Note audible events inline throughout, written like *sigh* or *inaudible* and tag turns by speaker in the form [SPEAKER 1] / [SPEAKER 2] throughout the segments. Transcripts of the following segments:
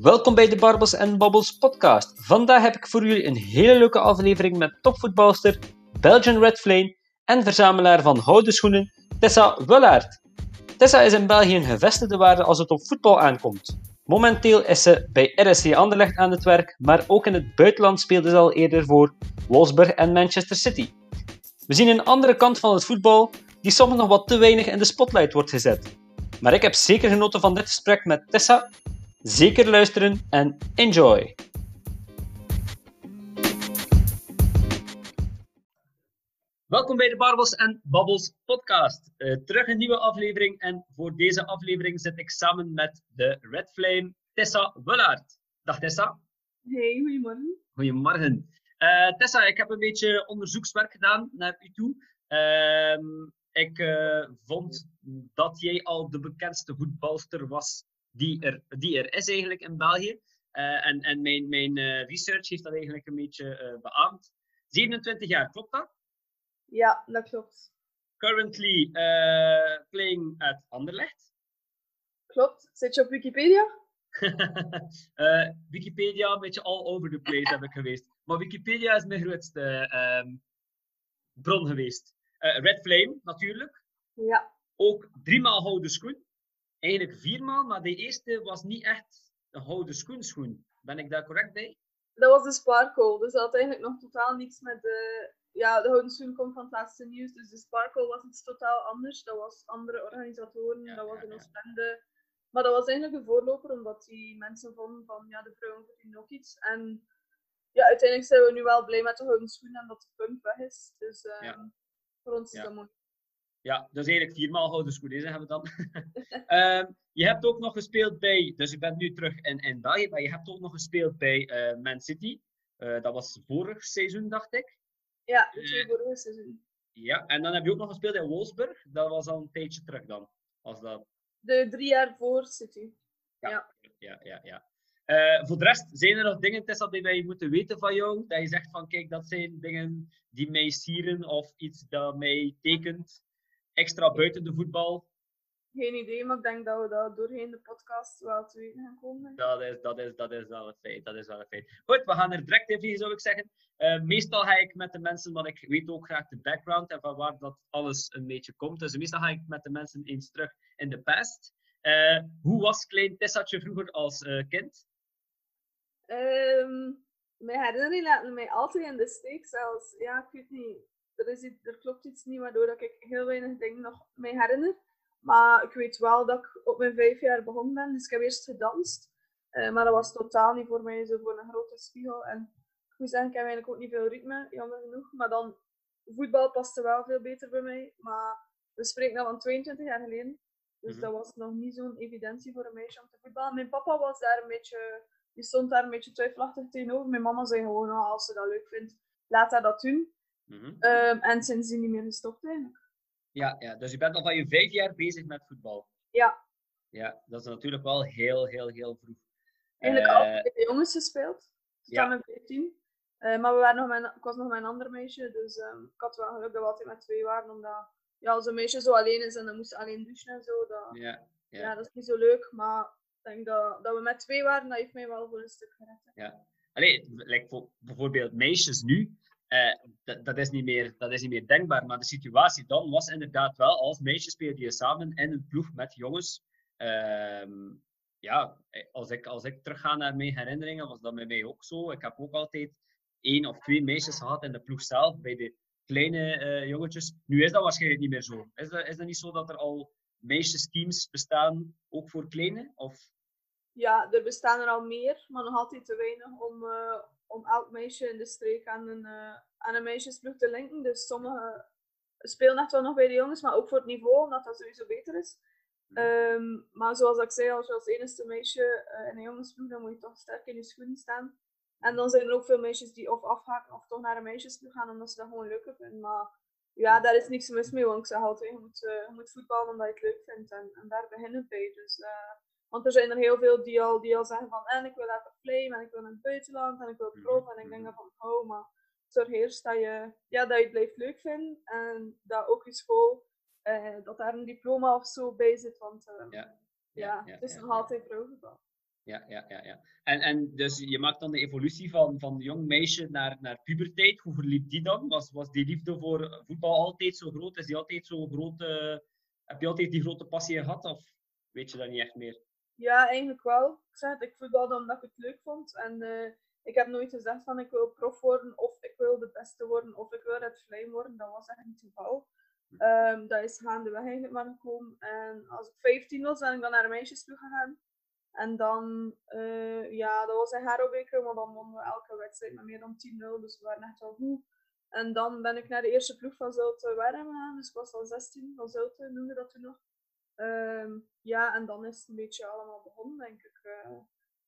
[SPEAKER 1] Welkom bij de Barbels en Bobbles podcast. Vandaag heb ik voor jullie een hele leuke aflevering met topvoetbalster, Belgian Red Flame en verzamelaar van houden schoenen, Tessa Wullaert. Tessa is in België een gevestigde waarde als het op voetbal aankomt. Momenteel is ze bij RSC Anderlecht aan het werk, maar ook in het buitenland speelde ze al eerder voor Wolfsburg en Manchester City. We zien een andere kant van het voetbal die soms nog wat te weinig in de spotlight wordt gezet. Maar ik heb zeker genoten van dit gesprek met Tessa. Zeker luisteren en enjoy! Welkom bij de Barbels en Babbels podcast. Uh, terug een nieuwe aflevering en voor deze aflevering zit ik samen met de Red Flame Tessa Wullaert. Dag Tessa.
[SPEAKER 2] Hey, goedemorgen.
[SPEAKER 1] Goedemorgen. Uh, Tessa, ik heb een beetje onderzoekswerk gedaan naar u toe. Uh, ik uh, vond dat jij al de bekendste voetbalster was die er, die er is eigenlijk in België. Uh, en en mijn, mijn uh, research heeft dat eigenlijk een beetje beaamd. 27 jaar, klopt dat?
[SPEAKER 2] Ja, dat klopt.
[SPEAKER 1] Currently playing at Anderlecht.
[SPEAKER 2] Klopt. Zit je op Wikipedia? *laughs*
[SPEAKER 1] Wikipedia, een beetje all over the place heb ik geweest. Maar Wikipedia is mijn grootste um, bron geweest. Uh, Red Flame, natuurlijk.
[SPEAKER 2] Ja.
[SPEAKER 1] Ook driemaal houden schoen. Eigenlijk viermaal, maar de eerste was niet echt een houden schoen schoen. Ben ik daar correct bij?
[SPEAKER 2] Dat was de Sparkle, dus dat had eigenlijk nog totaal niets met de... Ja, de houden schoen komt van het laatste nieuws, dus de Sparkle was iets totaal anders. Dat was andere organisatoren, ja, dat was een Oostende. Maar dat was eigenlijk een voorloper, omdat die mensen vonden van, ja, de vrouwen verdienen ook iets. En ja, uiteindelijk zijn we nu wel blij met de houden schoen en dat de punt weg is. Dus ja. voor ons is dat mooi.
[SPEAKER 1] Ja, dus eigenlijk viermaal houden schoen is, hebben we dan. um, *laughs* je hebt ook nog gespeeld bij, dus je bent nu terug in, in België, maar je hebt ook nog gespeeld bij uh, Man City. Uh, dat was vorig seizoen, dacht ik.
[SPEAKER 2] Ja, uh, vorige seizoen.
[SPEAKER 1] Ja, en dan heb je ook nog gespeeld in Wolfsburg. Dat was al een tijdje terug dan. Als dat...
[SPEAKER 2] De drie jaar voor City.
[SPEAKER 1] Ja, ja, ja. ja, ja. Uh, voor de rest, zijn er nog dingen, Tessa, die wij moeten weten van jou? Dat je zegt van, kijk, dat zijn dingen die mij sieren of iets dat mij tekent, extra buiten de voetbal?
[SPEAKER 2] Geen idee, maar ik denk dat we dat doorheen de podcast wel te weten gaan komen.
[SPEAKER 1] Dat is, dat, is, dat is wel een feit. Dat is wel een feit. Goed, we gaan er direct even, zou ik zeggen. Uh, meestal ga ik met de mensen, want ik weet ook graag de background en van waar dat alles een beetje komt. Dus meestal ga ik met de mensen eens terug in de past. Uh, hoe was klein Tessatje vroeger als uh, kind?
[SPEAKER 2] Um, mijn herinneringen laten mij altijd in de steek. Zelfs, ja, ik weet niet. Er, is iets, er klopt iets niet waardoor dat ik heel weinig dingen nog mij herinner. Maar ik weet wel dat ik op mijn vijf jaar begonnen ben. Dus ik heb eerst gedanst. Uh, maar dat was totaal niet voor mij zo voor een grote spiegel. En ik moet zeggen, ik heb eigenlijk ook niet veel ritme, jammer genoeg. Maar dan, voetbal paste wel veel beter bij mij. Maar we spreken dan van 22 jaar geleden. Dus mm -hmm. dat was nog niet zo'n evidentie voor een meisje om te voetballen. Mijn papa was daar een beetje die stond daar een beetje twijfelachtig tegenover. Mijn mama zei gewoon, oh, als ze dat leuk vindt, laat haar dat doen. Mm -hmm. um, en sindsdien niet meer gestopt eigenlijk.
[SPEAKER 1] Ja, ja, dus je bent al van je vijf jaar bezig met voetbal.
[SPEAKER 2] Ja.
[SPEAKER 1] Ja, dat is natuurlijk wel heel, heel, heel vroeg.
[SPEAKER 2] Eigenlijk uh, altijd bij de jongens gespeeld, tot ja. aan mijn 14. Uh, maar we waren nog mijn, ik was nog mijn ander meisje, dus um, ik had wel geluk dat we altijd met twee waren, omdat ja, als een meisje zo alleen is en dan moest alleen douchen en zo, dat,
[SPEAKER 1] ja, ja.
[SPEAKER 2] ja dat is niet zo leuk. Maar ik denk dat, dat we met twee waren, dat heeft mij wel voor een stuk gered.
[SPEAKER 1] Ja. Allee, like voor bijvoorbeeld meisjes nu, uh, dat, is niet meer, dat is niet meer denkbaar. Maar de situatie dan was inderdaad wel, als meisjes speelden je samen in een ploeg met jongens. Uh, ja, als ik, als ik terugga naar mijn herinneringen, was dat bij mij ook zo. Ik heb ook altijd één of twee meisjes gehad in de ploeg zelf, bij de kleine uh, jongetjes. Nu is dat waarschijnlijk niet meer zo. Is dat, is dat niet zo dat er al meisjesteams bestaan, ook voor kleine? Of?
[SPEAKER 2] Ja, er bestaan er al meer, maar nog altijd te weinig om, uh, om elk meisje in de streek aan een, uh, aan een meisjesploeg te linken. Dus sommige spelen echt wel nog bij de jongens, maar ook voor het niveau, omdat dat sowieso beter is. Um, maar zoals ik zei, als je als enige meisje uh, in een jongensploeg, dan moet je toch sterk in je schoenen staan. En dan zijn er ook veel meisjes die of afhaken of toch naar een meisjesploeg gaan, omdat ze dat gewoon leuk vinden. Maar ja, daar is niks mis mee, want ik zeg altijd, je moet, uh, je moet voetballen omdat je het leuk vindt. En, en daar beginnen bij. Dus, uh, want er zijn er heel veel die al, die al zeggen van, en ik wil laten flame, en ik wil naar het buitenland, en ik wil prof. En ik denk dan van, oh, maar zorg eerst dat je, ja, dat je het blijft leuk vindt. En dat ook je school, uh, dat daar een diploma of zo bij zit. Want ja, ja, ja, het is nog altijd vrouwenvoetbal.
[SPEAKER 1] Ja, ja, ja. ja. En, en dus je maakt dan de evolutie van, van jong meisje naar, naar puberteit. Hoe verliep die dan? Was, was die liefde voor voetbal altijd zo groot? Is die altijd zo groot? Uh, heb je altijd die grote passie gehad? Of weet je dat niet echt meer?
[SPEAKER 2] Ja, eigenlijk wel. Ik zeg het, ik voetbalde omdat ik het leuk vond. En uh, ik heb nooit gezegd van ik wil prof worden, of ik wil de beste worden, of ik wil het flame worden. Dat was echt niet het geval. Um, dat is gaandeweg eigenlijk maar gekomen. En als ik 15 was, ben ik dan naar een meisjesploeg gegaan. En dan, uh, ja, dat was een Harrowbeker, maar dan wonnen we elke wedstrijd met meer dan 10-0. Dus we waren echt wel goed. En dan ben ik naar de eerste ploeg van Zulte Werm gegaan. Dus ik was al 16 van Zulte, noemde dat toen nog. Um, ja, en dan is het een beetje allemaal begonnen, denk ik. Uh,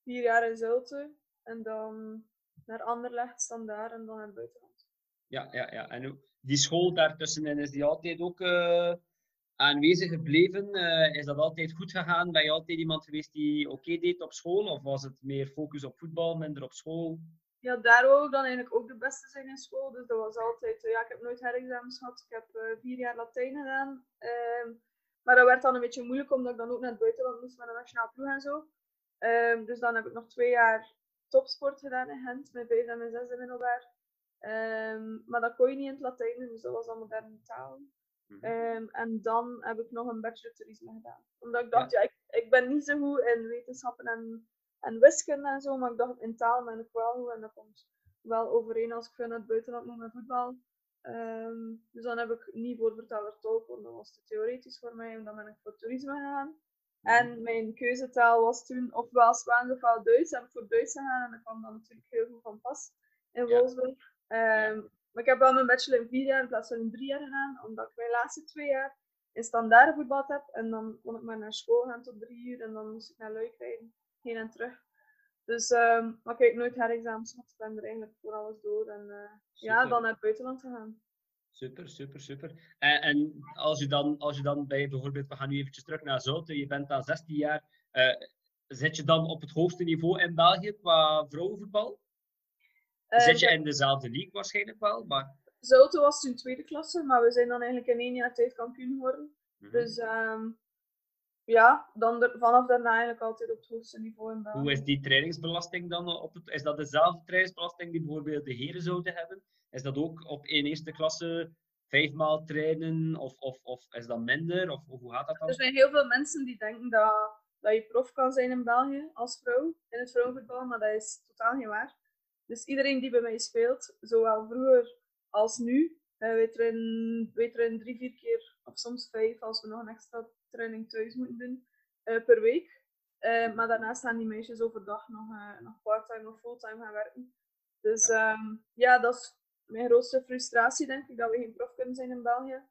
[SPEAKER 2] vier jaar in Zulte. En dan naar Anderlecht, Standaard en dan naar het buitenland.
[SPEAKER 1] Ja, ja, ja. En die school daartussenin, is die altijd ook uh, aanwezig gebleven? Uh, is dat altijd goed gegaan? Ben je altijd iemand geweest die oké deed op school? Of was het meer focus op voetbal, minder op school?
[SPEAKER 2] Ja, daar wou ik dan eigenlijk ook de beste zijn in school. Dus dat was altijd... ja, ik heb nooit herexamens gehad. Ik heb vier jaar Latijn gedaan. Ehm, maar dat werd dan een beetje moeilijk, omdat ik dan ook naar het buitenland moest met een nationaal ploeg en zo. Um, dus dan heb ik nog twee jaar topsport gedaan in Gent, met vijf en mijn zesde middelbaar. Um, maar dat kon je niet in het Latijn, dus dat was al moderne taal. Um, en dan heb ik nog een bachelor toerisme gedaan. Omdat ik dacht, ja, ik, ik, ben niet zo goed in wetenschappen en, en wiskunde en zo, maar ik dacht in taal ben ik wel goed en dat komt wel overeen als ik naar het buitenland moet met voetbal. Um, dus dan heb ik niet voor vertaler tolk, want dat was te theoretisch voor mij en dan ben ik voor toerisme gegaan. En mijn keuzetaal was toen ofwel Spaans ofwel Duits. En ik voor Duits gegaan en dat kwam dan natuurlijk heel goed van pas in Wolfsburg. Um, maar ik heb wel mijn bachelor in vier jaar in plaats van in drie jaar gedaan, omdat ik mijn laatste twee jaar in standaard voetbal heb. En dan kon ik maar naar school gaan tot drie uur en dan moest ik naar Luik rijden, heen en terug. Dus, um, maar ik heb nooit herexamens gehad. Ik ben er eigenlijk voor alles door. En uh, ja, dan naar het buitenland gegaan.
[SPEAKER 1] Super, super, super. En, en, als, je dan, als je dan bij bijvoorbeeld, we gaan nu eventjes terug naar Zouten, je bent dan 16 jaar. Uh, zit je dan op het hoogste niveau in België qua vrouwenvoetbal? Uh, zit je in dezelfde league waarschijnlijk wel? Maar...
[SPEAKER 2] Zouten was toen tweede klasse, maar we zijn dan eigenlijk in één jaar tijd kampioen geworden. Mm -hmm. Dus um, ja, dan vanaf daarna eigenlijk altijd op het hoogste niveau in België.
[SPEAKER 1] Hoe is die trainingsbelasting dan? Op het, is dat dezelfde trainingsbelasting die bijvoorbeeld de heren zouden hebben? Is dat ook op in eerste klasse vijfmaal trainen of, of, of is dat minder? Of, of, hoe gaat dat dan?
[SPEAKER 2] Er zijn heel veel mensen die denken dat, dat je prof kan zijn in België als vrouw in het vrouwenvoetbal, maar dat is totaal niet waar. Dus iedereen die bij mij speelt, zowel vroeger als nu, wij, trainen, wij trainen drie, vier keer of soms vijf als we nog een extra training thuis moeten doen uh, per week. Uh, maar daarnaast gaan die meisjes overdag nog, nog part-time of fulltime gaan werken. Dus um, ja, dat is mijn grootste frustratie, denk ik, dat we geen prof kunnen zijn in België.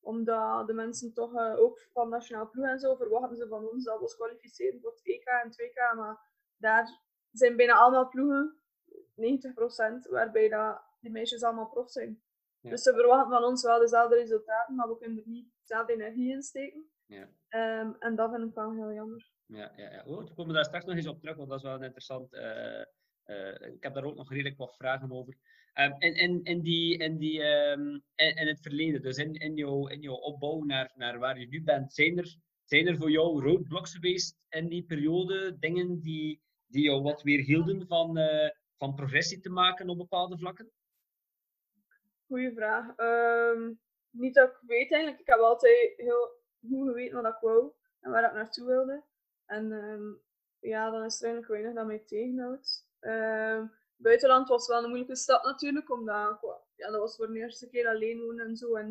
[SPEAKER 2] Omdat de mensen toch ook van nationaal ploeg en zo verwachten ze van ons dat we ons kwalificeren voor het EK en 2K. Maar daar zijn bijna allemaal ploegen, 90%, waarbij dat die meisjes allemaal prof zijn. Ja. Dus ze verwachten van ons wel dezelfde resultaten, maar we kunnen er niet dezelfde energie in steken. Ja. Um, en dat vind ik wel heel jammer.
[SPEAKER 1] Ja, ja, ja. Oh, we komen daar straks nog eens op terug, want dat is wel interessant. Uh, uh, ik heb daar ook nog redelijk wat vragen over. Um, in, in, in, die, in, die, um, het verleden, dus in, in, jouw, in jouw opbouw naar, naar waar je nu bent, zijn er, zijn er voor jou roadblocks geweest in die periode? Dingen die, die jou wat weer hielden van, uh, van progressie te maken op bepaalde vlakken?
[SPEAKER 2] Goeie vraag. Um, niet dat ik weet eigenlijk. Ik heb altijd heel goed geweten wat ik wou en waar ik naartoe wilde. En um, ja, dan is er eigenlijk weinig dat mij tegenhoudt. Um, buitenland was wel een moeilijke stap natuurlijk, omdat ja, dat was voor de eerste keer alleen wonen en zo. En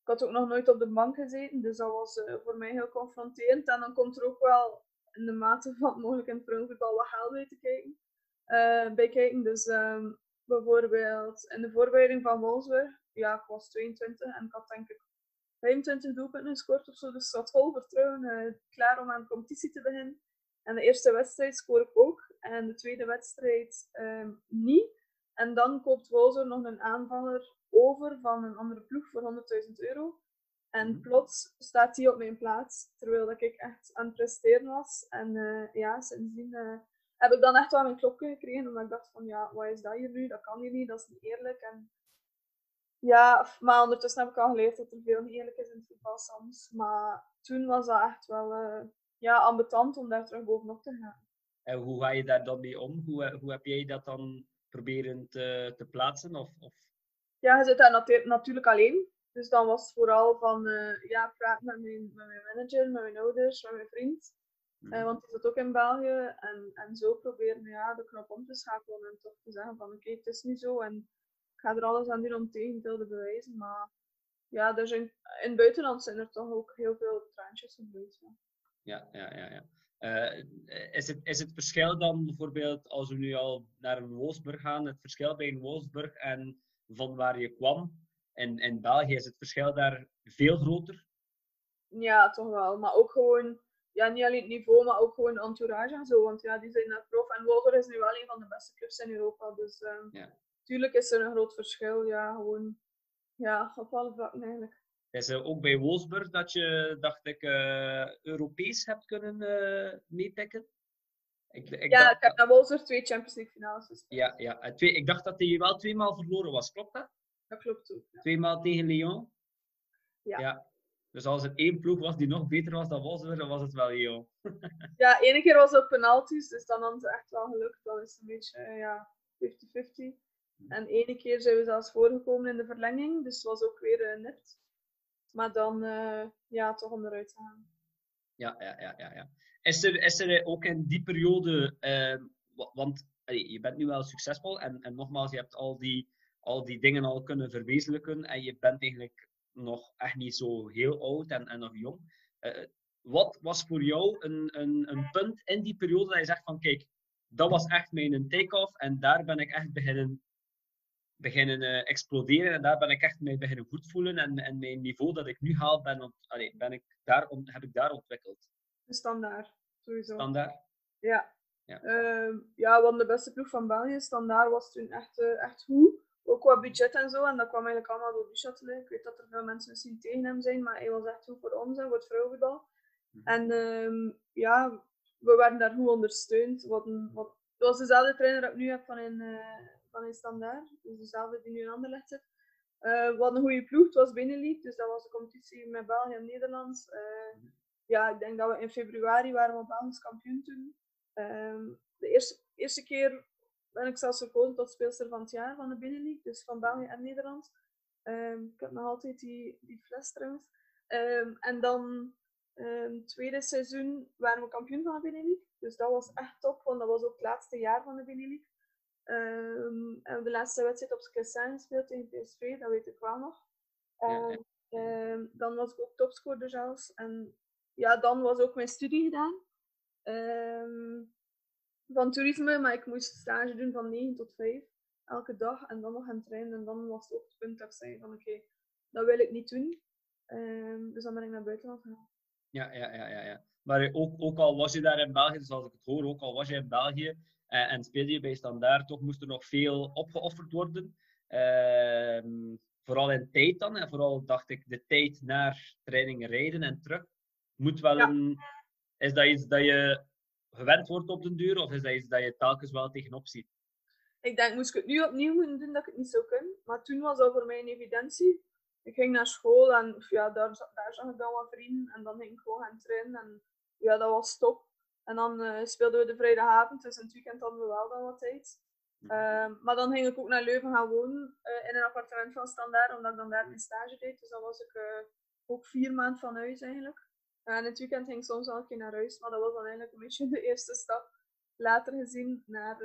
[SPEAKER 2] ik had ook nog nooit op de bank gezeten, dus dat was uh, voor mij heel confronterend. En dan komt er ook wel in de mate *laughs* van mogelijk in vrouwenvoetbal wat geld bij te kijken. Uh, bij kijken. Dus um, bijvoorbeeld in de voorbereiding van Wolfsburg, ja, ik was 22 en ik had denk ik 25 doelpunten gescoord of zo. Dus ik vol vertrouwen, uh, klaar om aan de competitie te beginnen. En de eerste wedstrijd scoor ik ook. En de tweede wedstrijd um, niet. En dan koopt Wolzer nog een aanvaller over van een andere ploeg voor 100.000 euro. En mhm. plots staat hij op mijn plaats, terwijl ik echt aan het presteren was. En uh, ja, sindsdien uh, heb ik dan echt wel mijn klopje gekregen, omdat ik dacht van, ja, wat is dat hier nu? Dat kan hier niet, dat is niet eerlijk. En ja, maar ondertussen heb ik al geleerd dat er veel niet eerlijk is in het voetbal soms. Maar toen was dat echt wel uh, ja, ambetant om daar terug bovenop te gaan.
[SPEAKER 1] En hoe ga je daar dan mee om? Hoe, hoe heb jij dat dan proberen te, te plaatsen? Of, of...
[SPEAKER 2] Ja, je zit daar natu natuurlijk alleen. Dus dan was het vooral van, uh, ja, praten met mijn, met mijn manager, met mijn ouders, met mijn vriend. Mm. Uh, want die zit ook in België. En, en zo proberen ja, de knop om te schakelen en toch te zeggen van, oké, het is niet zo. En ga er alles aan doen om tegendeel te bewijzen. Maar ja, dus in, in het buitenland zijn er toch ook heel veel traantjes geweest.
[SPEAKER 1] Ja, ja, ja. ja. Uh, is, het, is het verschil dan bijvoorbeeld, als we nu al naar een Wolfsburg gaan, het verschil bij een Wolfsburg en van waar je kwam in, in België, is het verschil daar veel groter?
[SPEAKER 2] Ja, toch wel. Maar ook gewoon, ja, niet alleen het niveau, maar ook gewoon de entourage en zo. Want ja, die zijn naar prof. En Wolfsburg is nu wel een van de beste clubs in Europa. Dus um, ja. Tuurlijk is er een groot verschil. Ja, gewoon, ja, op alle vlakken eigenlijk.
[SPEAKER 1] Is er ook bij Wolfsburg dat je, dacht ik, uh, Europees hebt kunnen uh?
[SPEAKER 2] Ik, ik ja, dacht, ik heb naar Wolfsburg twee Champions League finales gespeeld.
[SPEAKER 1] Ja, ja. Twee, ik dacht dat hij wel tweemaal verloren was, klopt dat?
[SPEAKER 2] Dat klopt ook.
[SPEAKER 1] Ja. Tweemaal tegen Lyon?
[SPEAKER 2] Ja.
[SPEAKER 1] ja. Dus als er één ploeg was die nog beter was dan Wolfsburg, dan was het wel Lyon. *laughs*
[SPEAKER 2] ja, ene keer was het penalties, dus dan hadden ze echt wel gelukt. Dan is het een beetje, uh, ja, 50-50. En ene keer zijn we zelfs voorgekomen in de verlenging, dus het was ook weer uh, nipt. Maar dan uh, ja, toch onderuit te gaan.
[SPEAKER 1] Ja, ja, ja, ja. ja. Is, er, is er ook in die periode, want je bent nu wel succesvol en, en nogmaals, je hebt al die, al die dingen al kunnen verwezenlijken en je bent eigenlijk nog echt niet zo heel oud en, en nog jong. Wat was voor jou een, een, een punt in die periode dat je zegt van kijk, dat was echt mijn take-off en daar ben ik echt beginnen beginnen uh, exploderen. En daar ben ik echt mee beginnen goed voelen. En, en mijn niveau dat ik nu haal, ben, allee, ben ik daar, heb ik daar ontwikkeld.
[SPEAKER 2] Standaard, sowieso.
[SPEAKER 1] Standaard?
[SPEAKER 2] Ja. Ja. Uh, ja, want de beste ploeg van België, Standaard, was toen echt, uh, echt goed. Ook qua budget en zo. En dat kwam eigenlijk allemaal door Duchatelet. Ik weet dat er veel mensen misschien tegen hem zijn, maar hij was echt goed voor ons en voor het vrouwenvoetbal. Mm En uh, ja, we werden daar goed ondersteund. Wat, wat, dat was dezelfde trainer dat ik nu heb van in, van in Standaard. Dus dezelfde die nu in Anderlecht zit. Uh, wat een goede ploeg. Het was binnenleague, dus dat was de competitie met België en Nederland. Uh, ja, ik denk dat we in februari waren we Belgisch kampioen toen. Uh, de eerste, eerste keer ben ik zelfs gekozen tot speelster van het jaar van de binnenleague, dus van België en Nederland. Um, ik heb nog altijd die, die fles trouwens. Um, en dan um, tweede seizoen waren we kampioen van de binnenleague. Dus dat was echt top, want dat was ook het laatste jaar van de binnenleague. Um, en de laatste wedstrijd op Skessin gespeeld tegen PSV, dat weet ik wel nog. En, um, dan was ik ook topscorer zelfs. En ja, dan was ook mijn studie gedaan. Van toerisme, maar ik moest stage doen van 9 tot 5 elke dag. En dan nog gaan trainen. En dan was het ook het punt dat ik zei van oké, okay, dat wil ik niet doen. dus dan ben ik naar buitenland gegaan.
[SPEAKER 1] Ja, ja, ja, ja. ja. Maar ook, ook al was je daar in België, dus als ik het hoor, ook al was je in België, en speelde je bij Standaard, toch moest er nog veel opgeofferd worden. Uh, vooral in tijd dan. En vooral dacht ik, de tijd naar trainingen rijden en terug. Moet wel ja. een... Is dat iets dat je gewend wordt op den duur? Of is dat iets dat je telkens wel tegenop ziet?
[SPEAKER 2] Ik denk, moest ik het nu opnieuw moeten doen, dat ik het niet zou kunnen. Maar toen was dat voor mij een evidentie. Ik ging naar school en ja, daar, daar zag ik dan wat vrienden. En dan ging ik gewoon gaan trainen. En ja, dat was top. En dan uh, speelden we de vrijdagavond, dus in het weekend hadden we wel dan wat tijd. Uh, maar dan ging ik ook naar Leuven gaan wonen, uh, in een appartement van Standaard, omdat ik dan daar mijn stage deed. Dus dan was ik uh, ook vier maanden van huis eigenlijk. en in het weekend ging ik soms wel een keer naar huis, maar dat was dan eigenlijk een beetje *laughs* de eerste stap. Later gezien naar,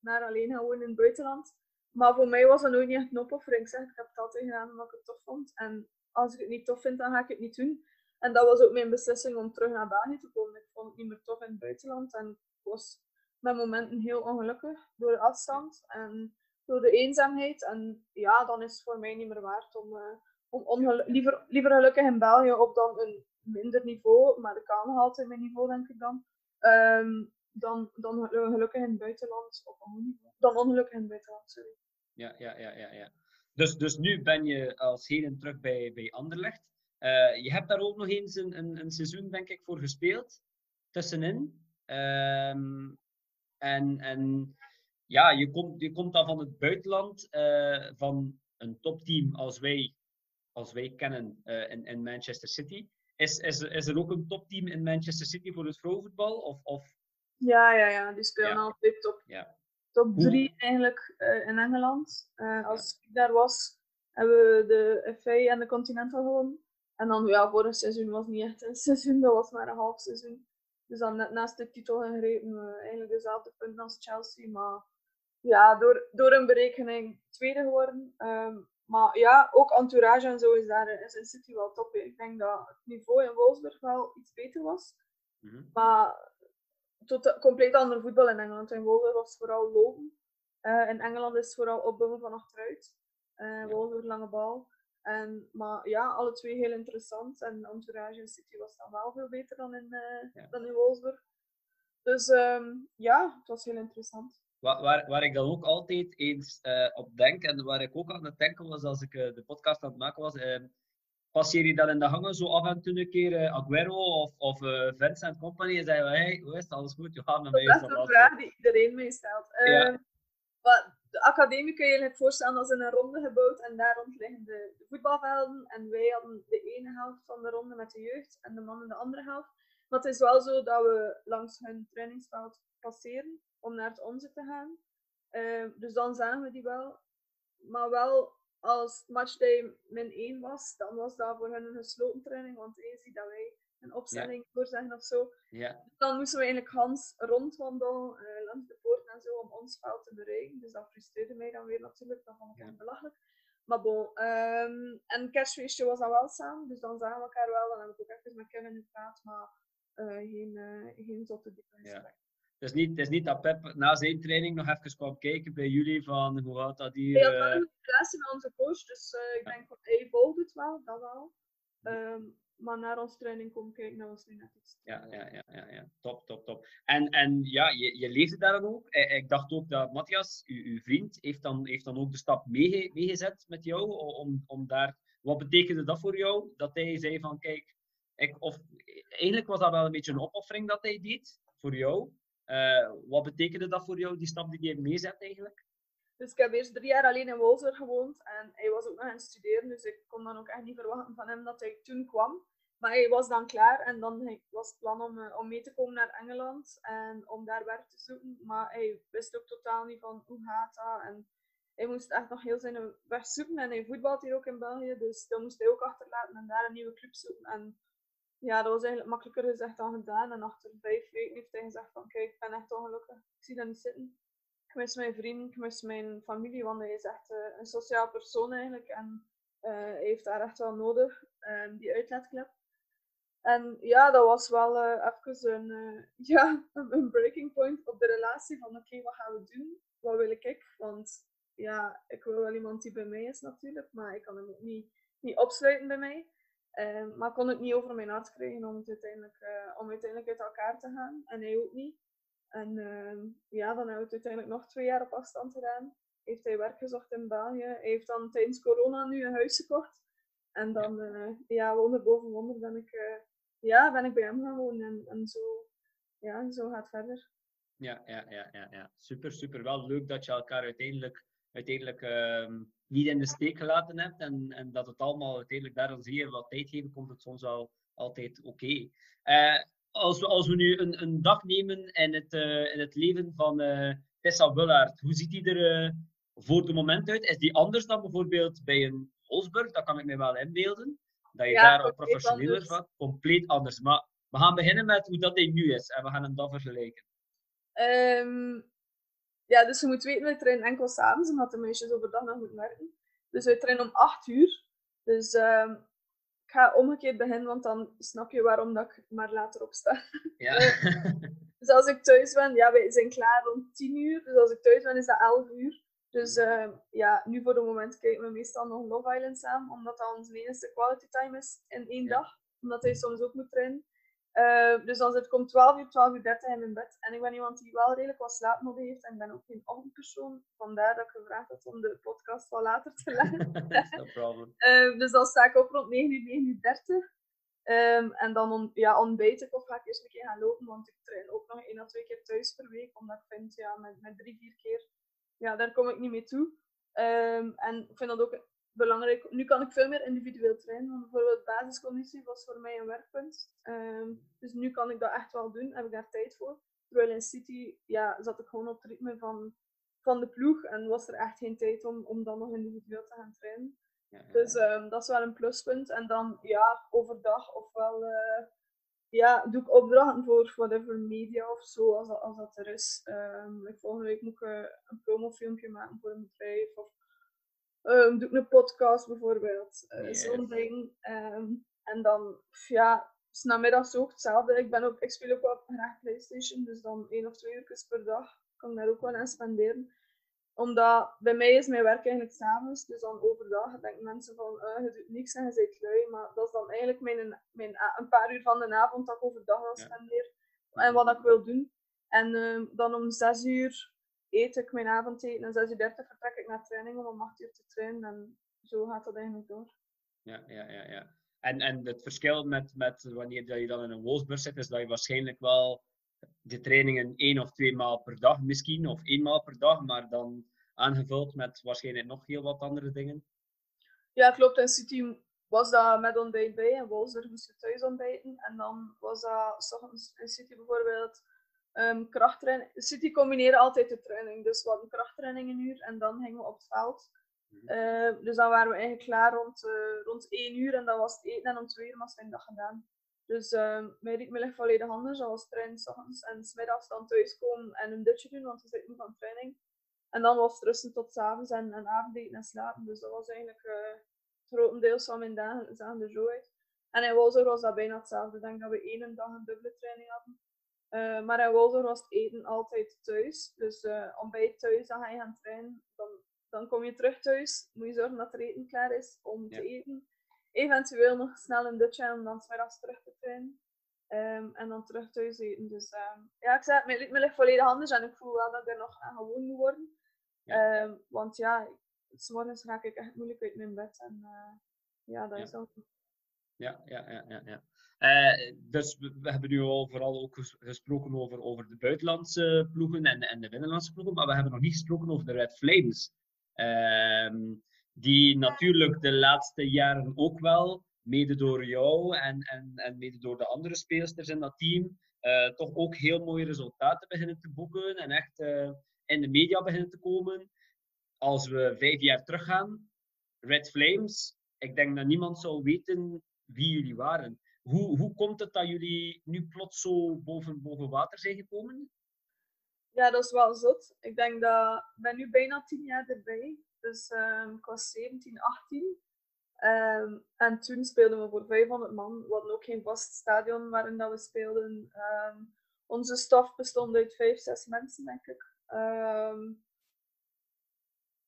[SPEAKER 2] naar alleen gaan wonen in het buitenland. Maar voor mij was dat nooit niet echt een opoffering. Ik, ik heb het altijd gedaan omdat ik het tof vond. En als ik het niet tof vind, dan ga ik het niet doen. En dat was ook mijn beslissing om terug naar België te komen. Ik vond het niet meer tof in het buitenland en ik was met momenten heel ongelukkig door de afstand en door de eenzaamheid. En ja, dan is het voor mij niet meer waard om, uh, om liever, liever gelukkig in België op dan een minder niveau, maar ik kan nog altijd mijn niveau denk ik dan, um, dan, dan gelukkig in het buitenland niveau. Dan ongelukkig in het buitenland, sorry.
[SPEAKER 1] Ja, ja, ja, ja. ja. Dus, dus nu ben je als heden terug bij, bij Anderlecht. Uh, je hebt daar ook nog eens een, een, een, seizoen, denk ik, voor gespeeld. Tussenin. Um, en, en ja, je komt, je komt dan van het buitenland, uh, van een topteam als wij, als wij kennen uh, in, in Manchester City. Is, is, is er ook een topteam in Manchester City voor het vrouwenvoetbal? Of, of
[SPEAKER 2] Ja, ja, ja. Die spelen
[SPEAKER 1] Ja.
[SPEAKER 2] altijd top,
[SPEAKER 1] Ja.
[SPEAKER 2] top drie eigenlijk eh, in Engeland. Eh, als ik daar was, hebben we de FA en de Continental gewonnen. En dan, ja, vorig seizoen was niet echt een *laughs* seizoen, dat was maar een half seizoen. Dus dan net naast de titel gegrepen, eh, eigenlijk dezelfde punten als Chelsea. Maar ja, door, door een berekening tweede geworden. Ehm, maar ja, ook entourage en zo is daar is in City wel top. Ik denk dat het niveau in Wolfsburg wel iets beter was.
[SPEAKER 1] Mhm.
[SPEAKER 2] Maar tot, compleet ander voetbal in Engeland. In Wolfsburg was vooral lopen. Eh, in Engeland is het vooral opbouwen van achteruit. Uh, Wolfsburg lange bal. En, maar ja, alle twee heel interessant. En Entourage en City was dan wel veel beter dan in,
[SPEAKER 1] Ja.
[SPEAKER 2] dan in Wolfsburg. Dus ehm, ja, het was heel interessant.
[SPEAKER 1] Waar, waar, waar ik dan ook altijd eens eh, op denk en waar ik ook aan het denken was als ik eh, de podcast aan het maken was, eh, passeer je dan in de hangen zo af en toe een keer Aguero of, of Vincent Company en zei je, hey, hoe is het, alles goed? Ja, met
[SPEAKER 2] Dat
[SPEAKER 1] mij
[SPEAKER 2] is
[SPEAKER 1] is dat
[SPEAKER 2] een vraag die iedereen mij stelt.
[SPEAKER 1] Ja.
[SPEAKER 2] Ehm, maar de academie kun je je voorstellen als in een ronde gebouwd en daar rond liggen de, de voetbalvelden. En wij hadden de ene helft van de ronde met de jeugd en de mannen de andere helft. Maar het is wel zo dat we langs hun trainingsveld passeren om naar het onze te gaan. Ehm, dus dan zagen we die wel. Maar wel als matchday min 1 was, dan was dat voor hen een gesloten training. Want je ziet dat wij een opstelling voorzeggen of zo
[SPEAKER 1] Ja,
[SPEAKER 2] dan moesten we eigenlijk Hans rondwandelen eh, langs de poort en zo om ons veld te bereiken. Dus dat frustreerde mij dan weer natuurlijk, dat vond ik
[SPEAKER 1] Ja.
[SPEAKER 2] echt belachelijk. Maar bon, ehm, en kerstfeestje was dan wel samen, dus dan zagen we elkaar wel. Dan heb ik ook even met Kevin gepraat, maar eh, geen, eh geen zotte diepe gesprek.
[SPEAKER 1] het is, niet, het is niet dat Pep na zijn training nog even kwam kijken bij jullie van hoe gaat dat hier?
[SPEAKER 2] Hij had wel
[SPEAKER 1] eh,
[SPEAKER 2] een met onze coach, dus ik denk dat hij volgt het wel, dat wel. Ehm, maar naar onze training komen kijken, dat was nu net iets. te
[SPEAKER 1] Ja, ja, ja, ja, ja. top, top, top. En, en ja, je, je leefde daar dan ook. Eh, Ik dacht ook dat Matthias, uw, uw vriend, heeft dan, heeft dan ook de stap meege- meegezet met jou. Om, om daar, wat betekende dat voor jou? Dat hij zei van, kijk, ik, of, eigenlijk was dat wel een beetje een opoffering dat hij deed, voor jou. Eh, wat betekende dat voor jou, die stap die hij meezet eigenlijk?
[SPEAKER 2] Dus ik heb eerst drie jaar alleen in Wolfsburg gewoond en hij was ook nog aan het studeren, dus ik kon dan ook echt niet verwachten van hem dat hij toen kwam. Maar hij was dan klaar en dan was het plan om, eh, om mee te komen naar Engeland en om daar werk te zoeken. Maar hij wist ook totaal niet van hoe gaat dat en hij moest echt nog heel zijn weg zoeken en hij voetbalt hier ook in België, dus dan moest hij ook achterlaten en daar een nieuwe club zoeken. En ja, dat was eigenlijk makkelijker gezegd dan gedaan. En achter vijf weken heeft hij gezegd van kijk, ik ben echt ongelukkig, ik zie dat niet zitten ik mis mijn vrienden, ik mis mijn familie, want hij is echt eh, een sociaal persoon eigenlijk. En eh, hij heeft daar echt wel nodig, ehm, die uitlaatklep. En ja, dat was wel eh, even een, *laughs* ja, een breaking point op de relatie van oké, wat gaan we doen? Wat wil ik? Want ja, ik wil wel iemand die bij mij is natuurlijk, maar ik kan hem ook niet, niet opsluiten bij mij. Ehm, maar ik kon het niet over mijn hart krijgen om, uiteindelijk, om uiteindelijk uit elkaar te gaan. En hij ook niet. En ehm, ja, dan hebben we het uiteindelijk nog twee jaar op afstand gedaan. Heeft hij werk gezocht in België. Hij heeft dan tijdens corona nu een huis gekocht. En dan, eh, ja, wonder boven wonder ben ik, eh, ja, ben ik bij hem gaan wonen. En, en zo, ja, zo gaat het verder.
[SPEAKER 1] Ja, ja, ja, ja, ja. Super, super. Wel leuk dat je elkaar uiteindelijk, uiteindelijk ehm, niet in de steek gelaten hebt. En, en dat het allemaal uiteindelijk daar dan zie je wat tijd geven, komt het soms wel altijd oké. Eh, als, we, als we nu een, een dag nemen in het, eh, in het leven van eh, Tessa Wullaert, hoe ziet die er eh, voor de moment uit? Is die anders dan bijvoorbeeld bij een Wolfsburg? Dat kan ik me wel inbeelden. Dat je
[SPEAKER 2] Ja,
[SPEAKER 1] daar al professioneler van, compleet anders. Maar we gaan beginnen met hoe dat hij nu is en we gaan hem dan vergelijken.
[SPEAKER 2] Ehm, ja, dus je moet weten, wij trainen enkel s'avonds, omdat de meisjes overdag nog moeten werken. Dus wij trainen om 8 uur. Dus ehm, ik ga omgekeerd beginnen, want dan snap je waarom dat ik maar later opsta.
[SPEAKER 1] Ja.
[SPEAKER 2] Dus als ik thuis ben, ja, wij zijn klaar rond 10 uur. Dus als ik thuis ben, is dat 11 uur. Dus ehm, ja, nu voor het moment kijken we meestal nog Love Island samen, omdat dat onze enige quality time is in één
[SPEAKER 1] Ja.
[SPEAKER 2] dag. Omdat hij soms ook moet trainen. Eh, dus dan zit ik om 12 uur, 12 uur 30 in mijn bed. En ik ben iemand die wel redelijk wat slaap nodig heeft. En ik ben ook geen ochtendpersoon. Vandaar dat ik gevraagd had om de podcast wat later te leggen. *laughs*
[SPEAKER 1] no problem.
[SPEAKER 2] Eh, dus dan sta ik op rond 9 uur, 9 uur 30. Ehm, en dan on, ja, ontbijt ik of ga ik eerst een keer gaan lopen. Want ik train ook nog één of twee keer thuis per week. Omdat ik vind, ja, met, met drie, vier keer, ja, daar kom ik niet mee toe. Ehm, en ik vind dat ook belangrijk. Nu kan ik veel meer individueel trainen. Want bijvoorbeeld basisconditie was voor mij een werkpunt. Ehm, dus nu kan ik dat echt wel doen. Heb ik daar tijd voor. Terwijl in City ja, zat ik gewoon op het ritme van, van de ploeg en was er echt geen tijd om, om dan nog individueel te gaan trainen.
[SPEAKER 1] Ja, ja,
[SPEAKER 2] Dus ehm, dat is wel een pluspunt. En dan ja, overdag ofwel uh, ja, doe ik opdrachten voor whatever media of zo, als dat, als dat er is. Um, volgende week moet ik uh, een promofilmpje maken voor een bedrijf. Of um, doe ik een podcast bijvoorbeeld. Uh,
[SPEAKER 1] Ja.
[SPEAKER 2] Zo'n ding. Ehm, en dan, ja, s namiddags ook hetzelfde. Ik, ben ook, ik speel ook wel graag PlayStation, dus dan één of twee uur per dag kan ik daar ook wel aan spenderen omdat bij mij is mijn werk eigenlijk s'avonds, dus dan overdag denken mensen van eh, je doet niks en je bent lui. Maar dat is dan eigenlijk mijn, mijn, een paar uur van de avond dat ik overdag al
[SPEAKER 1] Ja.
[SPEAKER 2] spendeer. En wat ik wil doen. En ehm, dan om zes uur eet ik mijn avondeten en zes uur dertig vertrek ik naar training om om acht uur te trainen. En zo gaat dat eigenlijk door.
[SPEAKER 1] Ja, ja, ja, ja. En, en het verschil met, met wanneer dat je dan in een Wolfsburg zit, is dat je waarschijnlijk wel de trainingen één of twee maal per dag misschien, of één maal per dag, maar dan aangevuld met waarschijnlijk nog heel wat andere dingen.
[SPEAKER 2] Ja, klopt. In City was dat met ontbijt bij en Wolfsburg moest je thuis ontbijten. En dan was dat 's ochtends in City bijvoorbeeld ehm krachttraining. City combineerde altijd de training. Dus we hadden krachttraining een uur en dan gingen we op het veld.
[SPEAKER 1] Mhm.
[SPEAKER 2] Eh, dus dan waren we eigenlijk klaar rond, eh, rond 1 uur en dan was het eten en om 2 uur was mijn dag gedaan. Dus ehm mijn ritme ligt volledig anders. Dat was trainen s ochtends en smiddags dan thuiskomen en een dutje doen, want we zitten van training. En dan was het rusten tot 's avonds en, en avondeten en slapen. Dus dat was eigenlijk eh grotendeels van mijn dagen zagen er zo uit. En in Wolzor was dat bijna hetzelfde. Ik denk dat we één dag een dubbele training hadden. Eh, maar in Wolzor was het eten altijd thuis. Dus eh ontbijt thuis, dan ga je gaan trainen. Dan, dan kom je terug thuis. Moet je zorgen dat er eten klaar is om
[SPEAKER 1] Ja.
[SPEAKER 2] te eten. Eventueel nog snel een dutje om dan 's middags terug te trainen. Ehm, en dan terug thuis eten. Dus ehm, ja, ik zei, het, mijn ritme ligt volledig anders en ik voel wel dat ik er nog aan gewoon moet worden.
[SPEAKER 1] Ja.
[SPEAKER 2] Ehm, want ja, s morgens raak ik echt moeilijk uit mijn bed. En eh, ja, dat
[SPEAKER 1] Ja.
[SPEAKER 2] is dan.
[SPEAKER 1] Ja, ja, ja, ja. ja. Eh, dus we, hebben nu al vooral ook ges- gesproken over, over de buitenlandse ploegen en, en de binnenlandse ploegen, maar we hebben nog niet gesproken over de Red Flames. Ehm, die natuurlijk de laatste jaren ook wel, mede door jou en, en, en mede door de andere speelsters in dat team, eh, toch ook heel mooie resultaten beginnen te boeken en echt eh, in de media beginnen te komen. Als we vijf jaar teruggaan, Red Flames, ik denk dat niemand zou weten wie jullie waren. Hoe, hoe komt het dat jullie nu plots zo boven, boven water zijn gekomen?
[SPEAKER 2] Ja, dat is wel zot. Ik denk dat ik ben nu bijna tien jaar erbij. Dus ehm, ik was 17, 18. Ehm, en toen speelden we voor 500 man. We hadden ook geen vast stadion waarin dat we speelden. Ehm, onze staf bestond uit 5, 6 mensen, denk ik.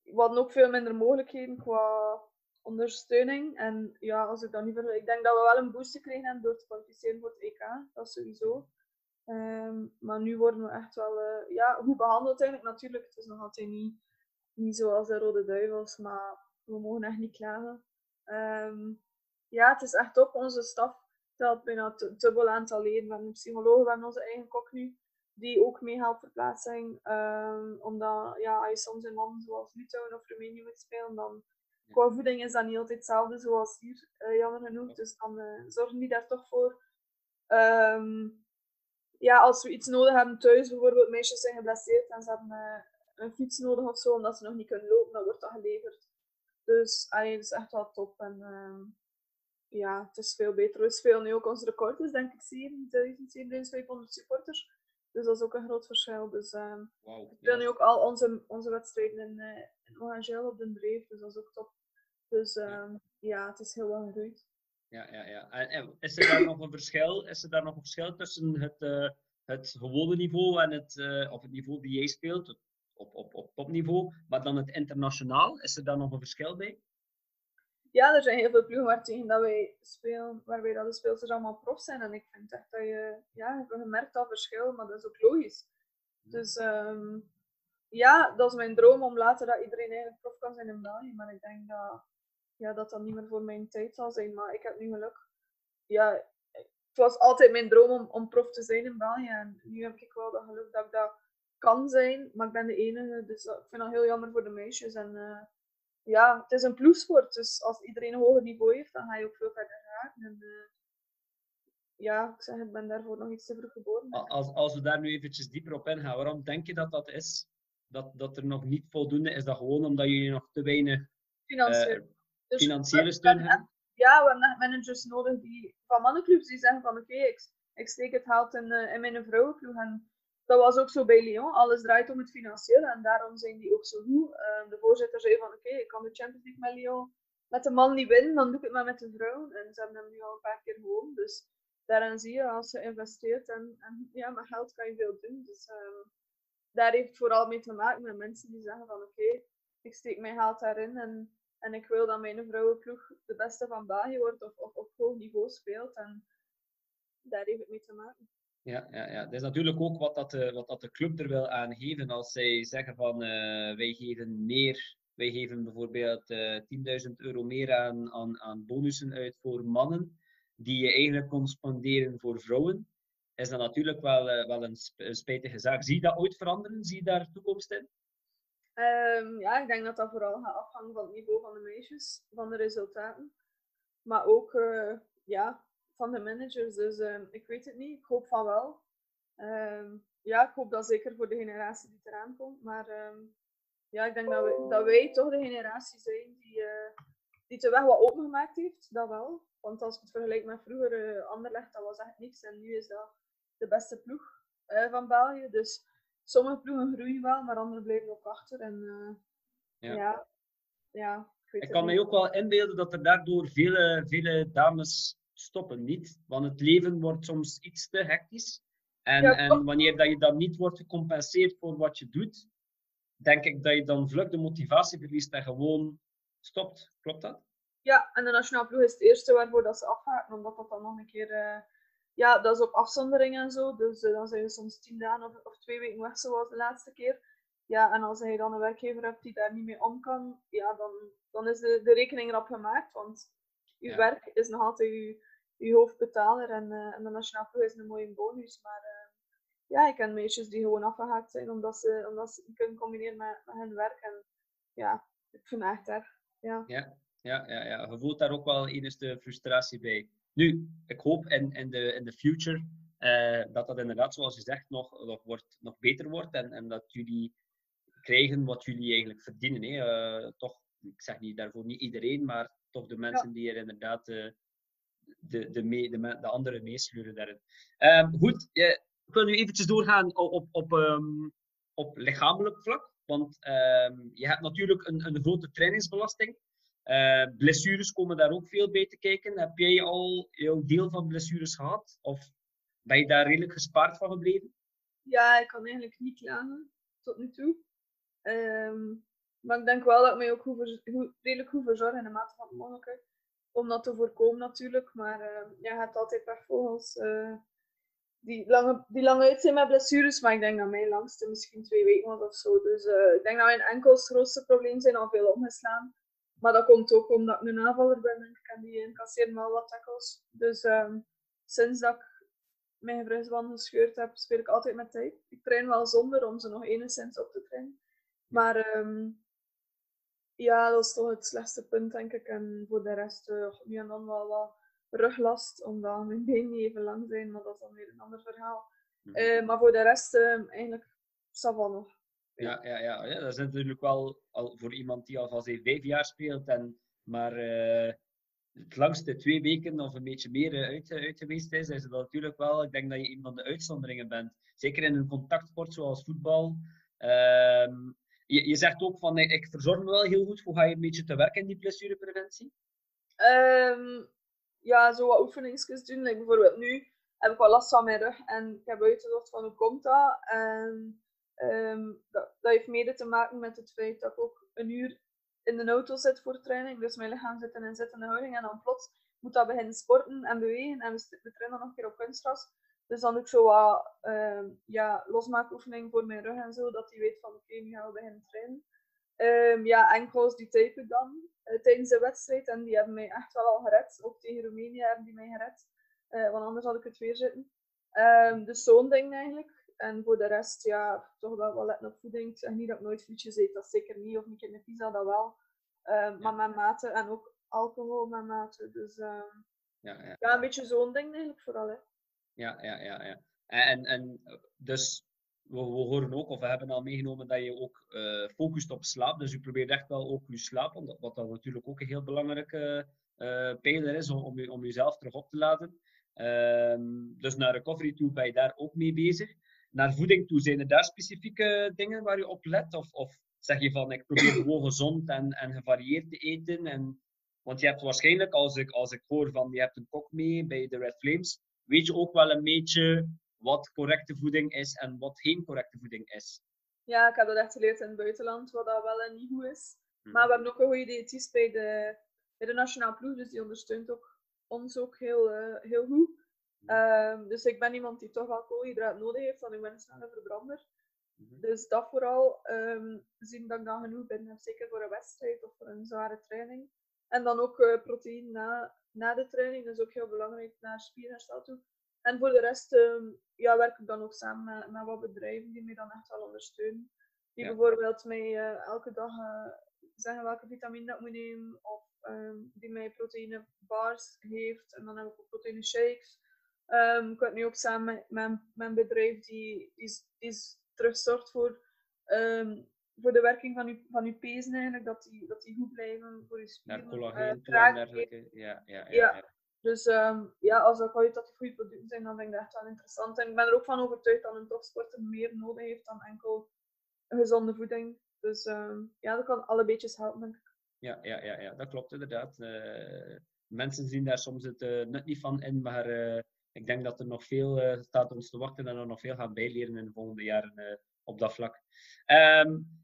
[SPEAKER 2] We hadden ook veel minder mogelijkheden qua ondersteuning. En ja, als ik dat nu vergelijk, ik denk dat we wel een boost gekregen hebben door te kwalificeren voor het EK. Dat sowieso. Ehm, maar nu worden we echt wel eh, ja, goed behandeld eigenlijk. Natuurlijk, het is nog altijd niet, niet zoals de Rode Duivels, maar we mogen echt niet klagen. Ehm, ja, het is echt op. Onze staf telt bijna een dubbel aantal leden. We hebben een psycholoog, we hebben onze eigen kok nu, die ook meehelpt verplaatsing. Ehm omdat ja, als je soms in landen zoals Litouwen of Roemenië moet spelen, dan qua voeding is dat niet altijd hetzelfde zoals hier, eh, jammer genoeg. Dus dan eh, zorgen die daar toch voor. Ehm, ja, als we iets nodig hebben thuis, bijvoorbeeld meisjes zijn geblesseerd en ze hebben eh, een fiets nodig of zo, omdat ze nog niet kunnen lopen, dan wordt dat geleverd. Dus allee, dat is echt wel top. En ehm, ja, het is veel beter. We spelen nu ook ons record, is denk ik 7000, 7500 supporters. Dus dat is ook een groot verschil. Dus
[SPEAKER 1] Wauw.
[SPEAKER 2] we spelen nu ook al onze, onze wedstrijden in, uh, in Orangel op de Dreef, dus dat is ook top. Dus um, ja, het is heel wel gegroeid.
[SPEAKER 1] Ja, ja, ja. En, en, is er daar nog een verschil? Is er daar nog een verschil tussen het, uh, het gewone niveau en het, uh, of het niveau die jij speelt, op, op, op topniveau, maar dan het internationaal? Is er daar nog een verschil bij?
[SPEAKER 2] Ja, er zijn heel veel ploegen waar tegen dat wij spelen, waarbij dat de speelsters allemaal prof zijn. En ik vind echt dat je, ja, je merkt dat verschil, maar dat is ook logisch. Dus um, ja, dat is mijn droom om later dat iedereen eigenlijk prof kan zijn in België. Maar ik denk dat ja, dat, dat niet meer voor mijn tijd zal zijn. Maar ik heb nu geluk. Ja, het was altijd mijn droom om, om prof te zijn in België. En nu heb ik wel dat geluk dat ik dat kan zijn. Maar ik ben de enige, dus ik vind dat heel jammer voor de meisjes. En uh, ja, het is een ploegsport. Dus als iedereen een hoger niveau heeft, dan ga je ook veel verder raken. En, uh, ja, ik zeg, ik ben daarvoor nog iets te vroeg geboren.
[SPEAKER 1] Als, als we daar nu eventjes dieper op ingaan, waarom denk je dat dat is? Dat, dat er nog niet voldoende is? Dat gewoon omdat jullie nog te weinig
[SPEAKER 2] Financieel.
[SPEAKER 1] uh, dus financiële steun hebben?
[SPEAKER 2] Ja, we hebben managers nodig die, van mannenclubs die zeggen van oké, ik, ik steek het geld in, uh, in mijn vrouwenclub. En dat was ook zo bij Lyon. Alles draait om het financiële en daarom zijn die ook zo goed. Uh, de voorzitter zei van oké, ik kan de Champions League met Lyon met de man niet winnen, dan doe ik het maar met de vrouw. En ze hebben hem nu al een paar keer gewonnen. Dus daarin zie je, als je investeert en, en ja, met geld kan je veel doen. Dus um, daar heeft het vooral mee te maken met mensen die zeggen van oké, ik steek mijn geld daarin en, en ik wil dat mijn vrouwenploeg de beste van België wordt of, op hoog niveau speelt. En daar heeft het mee te maken.
[SPEAKER 1] Ja, ja, ja. dat is natuurlijk ook wat, dat de, wat dat de club er wil aan geven. Als zij zeggen van uh, wij geven meer, wij geven bijvoorbeeld uh, 10.000 euro meer aan, aan, aan bonussen uit voor mannen die je eigenlijk kon voor vrouwen, is dat natuurlijk wel, wel een, een, spijtige zaak. Zie je dat ooit veranderen? Zie je daar toekomst in?
[SPEAKER 2] Um, ja, ik denk dat dat vooral gaat afhangen van het niveau van de meisjes, van de resultaten. Maar ook uh, ja, van de managers. Dus um, ik weet het niet. Ik hoop van wel. Um, ja, ik hoop dat zeker voor de generatie die eraan komt. Maar ja, ik denk dat, we, dat wij toch de generatie zijn die, uh, die de weg wat opengemaakt heeft. Dat wel. Want als ik het vergelijk met vroeger, uh, Anderlecht, dat was echt niks. En nu is dat de beste ploeg van België. Dus sommige ploegen groeien wel, maar andere blijven ook achter. En uh, ja. ja, ja,
[SPEAKER 1] ik, ik kan mij ook wel inbeelden dat er daardoor vele, vele dames stoppen niet. Want het leven wordt soms iets te hectisch. En, ja, en wanneer dat je dan niet wordt gecompenseerd voor wat je doet, denk ik dat je dan vlug de motivatie verliest en gewoon stopt. Klopt dat?
[SPEAKER 2] Ja, en de nationale ploeg is het eerste waarvoor dat ze afhaken, omdat dat dan nog een keer... Uh, ja, dat is op afzondering en zo, dus uh, dan zijn je soms tien dagen of, of, twee weken weg, zoals de laatste keer. Ja, en als je dan een werkgever hebt die daar niet mee om kan, ja, dan, dan is de, de rekening erop gemaakt, want je ja. werk is nog altijd je, je hoofdbetaler en, uh, en de nationale ploeg is een mooie bonus, maar ja, ik ken meisjes die gewoon afgehaakt zijn omdat ze, omdat ze het kunnen combineren met, met hun werk. En ja, ik vind echt daar. Ja.
[SPEAKER 1] Ja, ja, ja, ja. Je voelt daar ook wel enige frustratie bij. Nu, ik hoop in, in, de, in de future uh, dat dat inderdaad, zoals je zegt, nog, nog, wordt, nog beter wordt. En, en dat jullie krijgen wat jullie eigenlijk verdienen. Hè. Uh, toch, ik zeg niet daarvoor niet iedereen, maar toch de mensen ja. die er inderdaad uh, de, de, mee, de, de andere meesleuren daarin. Um, goed, je, ik wil nu eventjes doorgaan op, op, op, um, op lichamelijk vlak. Want um, je hebt natuurlijk een, een grote trainingsbelasting. Uh, blessures komen daar ook veel bij te kijken. Heb jij al jouw deel van blessures gehad? Of ben je daar redelijk gespaard van gebleven?
[SPEAKER 2] Ja, ik kan eigenlijk niet klagen tot nu toe. Um, maar ik denk wel dat ik mij ook goed, goed, redelijk goed verzorg in de mate van het. Om dat te voorkomen natuurlijk. Maar uh, ja, je hebt altijd wegvogels. Uh, die lange, die lange uit zijn met blessures, maar ik denk dat mijn langste misschien twee weken was of zo. Dus uh, ik denk dat mijn enkels grootste probleem zijn al veel omgeslaan. Maar dat komt ook omdat ik een aanvaller ben en ik kan die incasseren wel wat tackles. Dus um, sinds dat ik mijn gewrichtsband gescheurd heb, speel ik altijd met tijd. Ik train wel zonder om ze nog enigszins op te trainen. Maar um, ja, dat is toch het slechtste punt, denk ik. En voor de rest, uh, nu en dan wel wat ruglast, omdat mijn benen niet even lang zijn, maar dat is dan weer een ander verhaal. Uh, maar voor de rest, uh, eigenlijk, Savan nog.
[SPEAKER 1] Ja, ja, ja, ja, dat is natuurlijk wel al voor iemand die al van zijn vijf jaar speelt en maar uh, het langste twee weken of een beetje meer uit, uit geweest is, is het natuurlijk wel, ik denk dat je een van de uitzonderingen bent. Zeker in een contactsport zoals voetbal. Uh, je, je zegt ook van, ik verzorg me wel heel goed. Hoe ga je een beetje te werk in die blessurepreventie?
[SPEAKER 2] Um, ja, zo wat oefeningsjes doen. Like bijvoorbeeld nu heb ik wel last van mijn rug en ik heb uitgezocht van hoe komt dat. En um, dat, dat heeft mede te maken met het feit dat ik ook een uur in de auto zit voor training. Dus mijn lichaam zit in een zittende houding en dan plots moet dat beginnen sporten en bewegen. En we, trainen nog een keer op kunstgras. Dus dan doe ik zo wat um, ja, losmaakoefening voor mijn rug en zo, dat hij weet van oké, nu gaan we beginnen trainen. Um, ja, enkels die tape ik dan uh, tijdens de wedstrijd en die hebben mij echt wel al gered. Ook tegen Roemenië hebben die mij gered, uh, want anders had ik het weer zitten. Dus zo'n ding eigenlijk. En voor de rest, ja, toch wel wel letten op voeding. Ik zeg niet dat ik nooit frietjes eet, dat zeker niet. Of niet in de pizza, dat wel. Um, maar met mate en ook alcohol met mate. Dus ja, ja. ja, een beetje zo'n ding eigenlijk vooral. Hè.
[SPEAKER 1] Ja, ja, ja. ja. En, en dus we, we, horen ook, of we hebben al meegenomen, dat je ook uh, focust op slaap. Dus u probeert echt wel ook uw slaap, wat dan natuurlijk ook een heel belangrijke uh, pijler is om, om, u, om jezelf terug op te laden. Um, dus naar recovery toe ben je daar ook mee bezig. Naar voeding toe, zijn er daar specifieke dingen waar je op let? Of, of zeg je van, ik probeer gewoon gezond en, en gevarieerd te eten? En, want je hebt waarschijnlijk, als ik, als ik hoor van, je hebt een kok mee bij de Red Flames, weet je ook wel een beetje wat correcte voeding is en wat geen correcte voeding is.
[SPEAKER 2] Ja, ik heb dat echt geleerd in het buitenland, wat dat wel en niet goed is. Mhm. Maar we hebben ook een goede diëtist bij de, bij de Nationale Ploeg, dus die ondersteunt ook, ons ook heel, uh, heel goed. Mhm. Um, dus ik ben iemand die toch wel koolhydraat nodig heeft, want ik ben een snelle verbrander. Mhm. Dus dat vooral um, zien dat ik dan genoeg ben heb, zeker voor een wedstrijd of voor een zware training. En dan ook uh, proteïne na, na de training, dat is ook heel belangrijk naar spierherstel toe. En voor de rest um, ja, werk ik dan ook samen met, met wat bedrijven die mij dan echt wel ondersteunen. Die bijvoorbeeld mij uh, elke dag uh, zeggen welke vitamine dat ik moet nemen. Of um, die mij proteïne bars heeft. En dan heb ik ook proteïne shakes. Um, ik werk nu ook samen met mijn, mijn bedrijf die, die, die terug zorgt voor, voor de werking van je, van uw pezen eigenlijk. Dat die, dat die goed blijven voor je spieren.
[SPEAKER 1] Naar collageen uh, en dergelijke. Ja, ja, ja, ja.
[SPEAKER 2] Dus um, ja, als dat kwalitatief goede producten zijn, dan vind ik dat echt wel interessant. En ik ben er ook van overtuigd dat een topsporter meer nodig heeft dan enkel een gezonde voeding. Dus ja, dat kan alle beetjes helpen, denk ik.
[SPEAKER 1] Ja, ja, ja, ja dat klopt inderdaad. Uh, mensen zien daar soms het uh, nut niet van in, maar uh, ik denk dat er nog veel staat ons te wachten en er nog veel gaan bijleren in de volgende jaren op dat vlak. Um,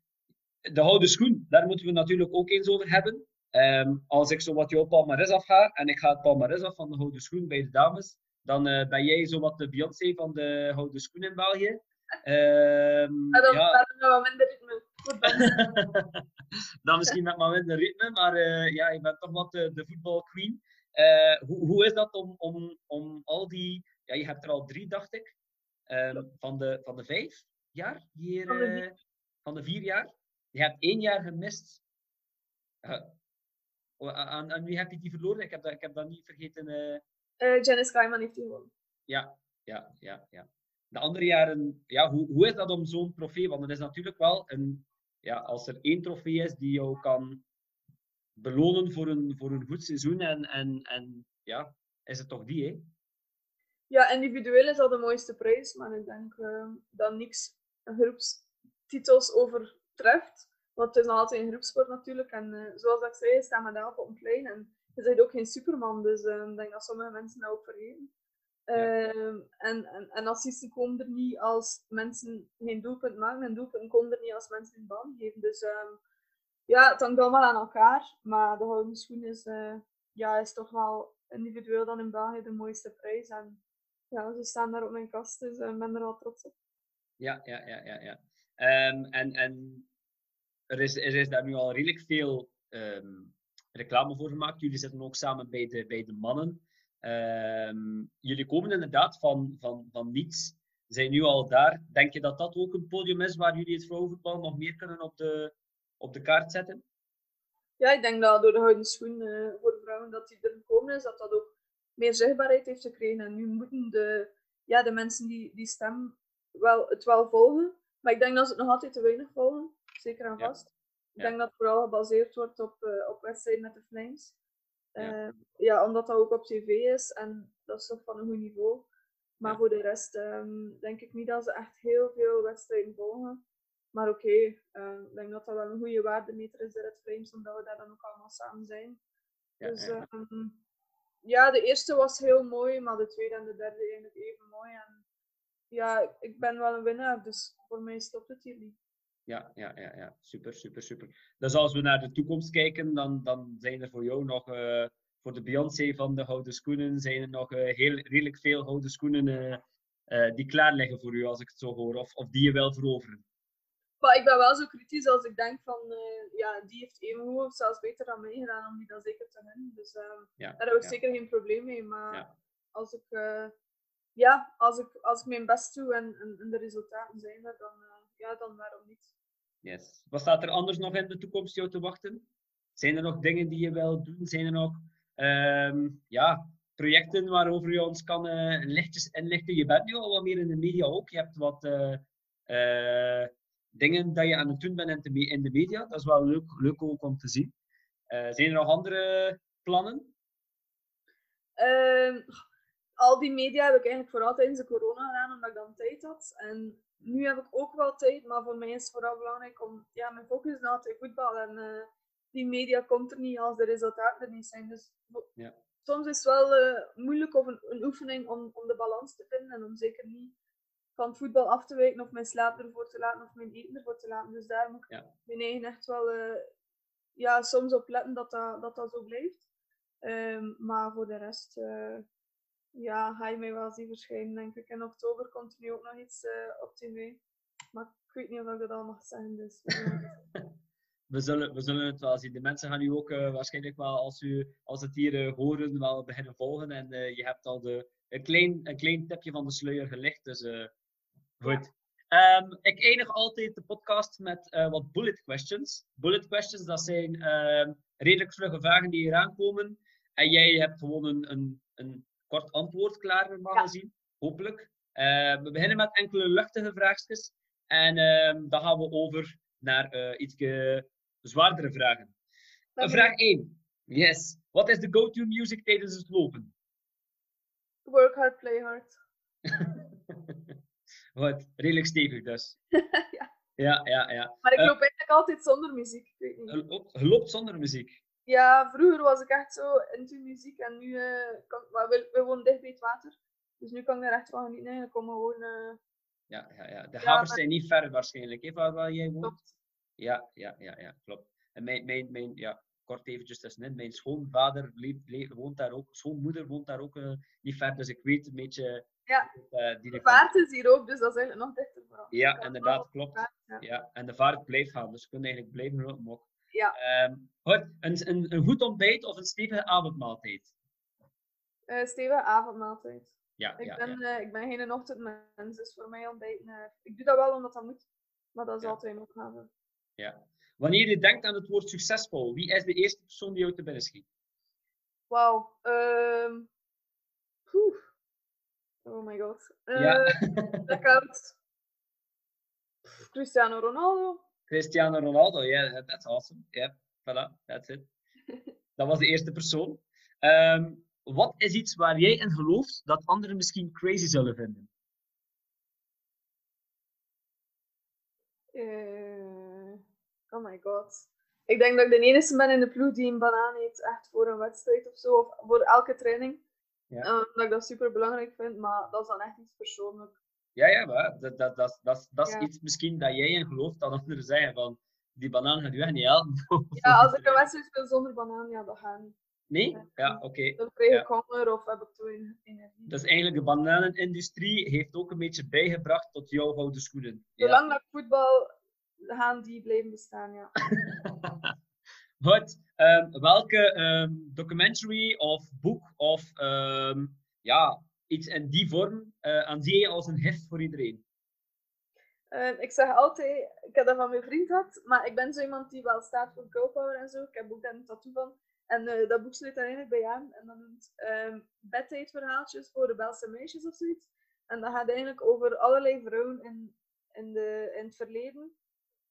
[SPEAKER 1] de houden schoen, daar moeten we natuurlijk ook eens over hebben. Um, als ik zo wat jouw palmares afga en ik ga het palmares af van de houden schoen bij de dames, dan uh, ben jij zo wat de Beyoncé van de houden schoen in België. Um,
[SPEAKER 2] ja, dan ja. minder ritme. *laughs*
[SPEAKER 1] dan misschien met wat minder ritme, maar ja, je bent toch wat de, de voetbalqueen. Uh, hoe, hoe is dat om, om, om al die... Ja, je hebt er al drie, dacht ik. Um, van, de, van de vijf jaar? Hier, van, de van de vier jaar? Je hebt één jaar gemist. Oh, aan, aan wie heb je die verloren? Ik heb dat, ik heb dat niet vergeten. Uh...
[SPEAKER 2] Uh, Janice Kaiman heeft die gewonnen.
[SPEAKER 1] Ja, ja, ja, ja. De andere jaren, ja, hoe, hoe is dat om zo'n trofee? Want het is natuurlijk wel een, ja, als er één trofee is die jou kan belonen voor een, voor een goed seizoen, en, en, en ja, is het toch die, hè?
[SPEAKER 2] Ja, individueel is dat de mooiste prijs, maar ik denk uh, dat niks groepstitels overtreft. Want het is nog altijd een groepsport natuurlijk. En uh, zoals ik zei, staan we daar op een plein. En je bent ook geen superman. Dus uh, ik denk dat sommige mensen dat ook vergeten. Ja. Uh, en, en, en assisten komen er niet als mensen geen doelpunt maken. En doelpunten komen er niet als mensen een bal geven. Dus um, ja, het hangt allemaal aan elkaar. Maar de houden schoen is, uh, ja, is toch wel individueel dan in België de mooiste prijs. En ja, ze staan daar op mijn kast. Dus ik ben er al trots op.
[SPEAKER 1] Ja, ja, ja, ja. ja. Um, en, en er is, er is daar nu al redelijk veel um, reclame voor gemaakt. Jullie zitten ook samen bij de, bij de mannen. Um, jullie komen inderdaad van, van, van niets. Zijn nu al daar. Denk je dat dat ook een podium is waar jullie het vrouwenvoetbal nog meer kunnen op de, op de kaart zetten?
[SPEAKER 2] Ja, ik denk dat door de houden schoen uh, voor vrouwen dat die er gekomen is, dat dat ook meer zichtbaarheid heeft gekregen. En nu moeten de, ja, de mensen die, die stem wel, het wel volgen. Maar ik denk dat ze het nog altijd te weinig volgen zeker en vast. Ik denk dat het vooral gebaseerd wordt op, uh, op wedstrijden met de Flames. Ja. Uh, ja. omdat dat ook op tv is en dat is toch van een goed niveau. Maar voor de rest um, denk ik niet dat ze echt heel veel wedstrijden volgen. Maar oké, okay, uh, ik denk dat dat wel een goede waardemeter is, de Red Flames, omdat we daar dan ook allemaal samen zijn. Ja, dus ja. Um, ja, de eerste was heel mooi, maar de tweede en de derde eigenlijk even mooi. En ja, ik ben wel een winnaar, dus voor mij stopt het hier niet
[SPEAKER 1] ja, ja, ja, ja. Super, super, super. Dus als we naar de toekomst kijken, dan, dan zijn er voor jou nog, uh, voor de Beyoncé van de houten schoenen, zijn er nog uh, heel, redelijk veel houten schoenen uh, die klaar liggen voor u, als ik het zo hoor, of, of die je wel veroveren.
[SPEAKER 2] Maar ik ben wel zo kritisch als ik denk van, ja, die heeft even goed of zelfs beter dan mij gedaan om die dan zeker te winnen. Dus ja, daar heb ik zeker geen probleem mee. Maar ja. als ik, ja, als ik, als ik mijn best doe en, en, en de resultaten zijn er, dan, ja, dan waarom niet.
[SPEAKER 1] Yes. Wat staat er anders nog in de toekomst jou te wachten? Zijn er nog dingen die je wil doen? Zijn er nog, um, ja, projecten waarover je ons kan lichtjes inlichten? Je bent nu al wat meer in de media ook. Je hebt wat dingen dat je aan het doen bent in de, in de media. Dat is wel leuk, leuk ook om te zien. zijn er nog andere plannen?
[SPEAKER 2] Ehm, al die media heb ik eigenlijk vooral tijdens de corona gedaan, omdat ik dan tijd had. En nu heb ik ook wel tijd, maar voor mij is het vooral belangrijk om... Ja, mijn focus is altijd voetbal. En uh, die media komt er niet als de resultaten er niet zijn. Dus ja. soms is het wel uh, moeilijk of een, een, oefening om, om de balans te vinden. En om zeker niet van voetbal af te wijken of mijn slaap ervoor te laten of mijn eten ervoor te laten. Dus daar moet ik ja. mijn eigen echt wel uh, ja, soms op letten dat dat, dat, dat zo blijft. Um, maar voor de rest ja, ga je mij wel zien verschijnen, denk ik. In oktober komt er nu ook nog iets uh, op tv. Maar ik weet niet of ik dat al mag zeggen. Dus,
[SPEAKER 1] we, zullen, *laughs* we zullen het wel zien. De mensen gaan u ook uh, waarschijnlijk wel, als, u, als het hier uh, horen, wel beginnen volgen. En je hebt al de, een, klein, een klein tipje van de sluier gelicht. Dus goed. Um, ik eindig altijd de podcast met wat bullet questions. Bullet questions, dat zijn uh, redelijk vlugge vragen die hier aankomen. En jij hebt gewoon een, een, een kort antwoord klaar, normaal ja. gezien. Hopelijk. Uh, we beginnen met enkele luchtige vraagjes. En uh, dan gaan we over naar uh, iets zwaardere vragen. vraag 1. Yes. Wat is de go-to music tijdens het lopen?
[SPEAKER 2] Work hard, play hard. *laughs*
[SPEAKER 1] Wat, redelijk stevig dus. *laughs*
[SPEAKER 2] ja.
[SPEAKER 1] Ja, ja, ja.
[SPEAKER 2] Maar ik loop eigenlijk altijd zonder muziek. Ik weet niet.
[SPEAKER 1] Je loopt zonder muziek?
[SPEAKER 2] Ja, vroeger was ik echt zo into muziek en nu uh, kan, maar we, we wonen dicht bij het water. Dus nu kan ik er echt van genieten. Ik kom gewoon. Uh...
[SPEAKER 1] Ja, ja, ja, de havens zijn niet ver waarschijnlijk, hè, waar, waar jij woont. Klopt. Ja, ja, ja, ja, klopt. En mijn, mijn, mijn ja, kort eventjes tussenin. Mijn schoonvader woont daar ook, schoonmoeder woont daar ook uh, niet ver, dus ik weet een beetje.
[SPEAKER 2] Ja, uh, die de vaart is hier ook, dus dat is eigenlijk nog dichter vooral.
[SPEAKER 1] Ja, inderdaad, klopt. ja. en de vaart blijft gaan, dus je kunt eigenlijk blijven lopen.
[SPEAKER 2] Ja.
[SPEAKER 1] Um, een, een, een goed ontbijt of een stevige avondmaaltijd?
[SPEAKER 2] Uh, stevige avondmaaltijd.
[SPEAKER 1] Ja,
[SPEAKER 2] ik,
[SPEAKER 1] ja,
[SPEAKER 2] ben,
[SPEAKER 1] ja.
[SPEAKER 2] Uh, ik ben geen ochtendmens, dus voor mij ontbijten... Ik doe dat wel omdat dat moet, maar dat is altijd een opgave.
[SPEAKER 1] Ja. Wanneer je denkt aan het woord succesvol, wie is de eerste persoon die jou te binnen schiet?
[SPEAKER 2] Wauw. Um, oh my god.
[SPEAKER 1] ja.
[SPEAKER 2] dat gaat... Cristiano Ronaldo.
[SPEAKER 1] Cristiano Ronaldo, yeah, that's awesome. Yeah, voilà, that's it. Dat was de eerste persoon. Um, wat is iets waar jij in gelooft dat anderen misschien crazy zullen vinden?
[SPEAKER 2] Uh, oh my god. Ik denk dat ik de enige ben in de ploeg die een banaan eet, echt voor een wedstrijd of zo, of voor elke training. Ja. Dat ik dat super belangrijk vind, maar dat is dan echt iets persoonlijk.
[SPEAKER 1] Ja, ja, maar dat, dat, dat, dat, dat is iets misschien dat jij in gelooft dat anderen zeggen van die banaan gaat u echt niet helpen. *laughs*
[SPEAKER 2] Ja, als ik een wedstrijd speel zonder banaan, ja, dat gaat niet.
[SPEAKER 1] Nee? Ja, oké. Okay.
[SPEAKER 2] Dan krijg ik ja. honger of heb ik toen energie.
[SPEAKER 1] Dus eigenlijk de bananenindustrie heeft ook een beetje bijgebracht tot jouw gouden schoenen.
[SPEAKER 2] Zolang ja. dat voetbal gaan die blijven bestaan, ja. *laughs*
[SPEAKER 1] Goed. Um, welke um, documentary of boek of um, ja, iets in die vorm uh, aanzie je als een hef voor iedereen?
[SPEAKER 2] Ik zeg altijd, ik heb dat van mijn vriend gehad, maar ik ben zo iemand die wel staat voor girl power en zo. Ik heb ook daar een tattoo van. En uh, dat boek sluit dan eigenlijk bij aan. En dan noemt bedtijdverhaaltjes voor rebelse meisjes of zoiets. En dat gaat eigenlijk over allerlei vrouwen in, in, de, in het verleden.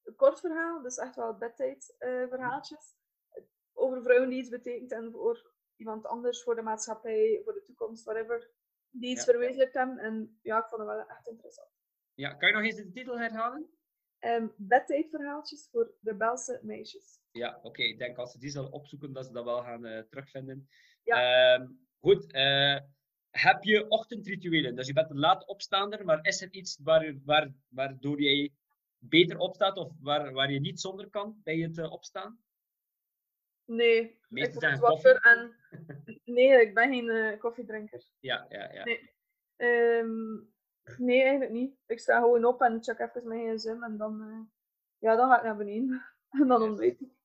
[SPEAKER 2] Een kort verhaal, dus echt wel bedtijdverhaaltjes. Uh, over vrouwen die iets betekent en voor iemand anders, voor de maatschappij, voor de toekomst, whatever. Die iets ja. verwezenlijkt hebben. En ja, ik vond het wel echt interessant.
[SPEAKER 1] Ja, kan je nog eens de titel herhalen?
[SPEAKER 2] Um, bedtijdverhaaltjes voor rebelse meisjes.
[SPEAKER 1] Ja, oké. Okay. Ik denk als ze die zullen opzoeken, dat ze dat wel gaan uh, terugvinden. Ja. Um, goed. Uh, heb je ochtendrituelen? Dus je bent een laat opstaander, maar is er iets waar, waar, waardoor jij beter opstaat of waar, waar je niet zonder kan bij het uh, opstaan?
[SPEAKER 2] Nee, Meestal ik wakker en... *laughs* Nee, ik ben geen koffiedrinker.
[SPEAKER 1] Ja, ja, ja.
[SPEAKER 2] Nee. Um, Nee, eigenlijk niet. Ik sta gewoon op en check even mijn gsm en dan, uh, ja, dan ga ik naar beneden. *laughs* en dan ontbijt ik.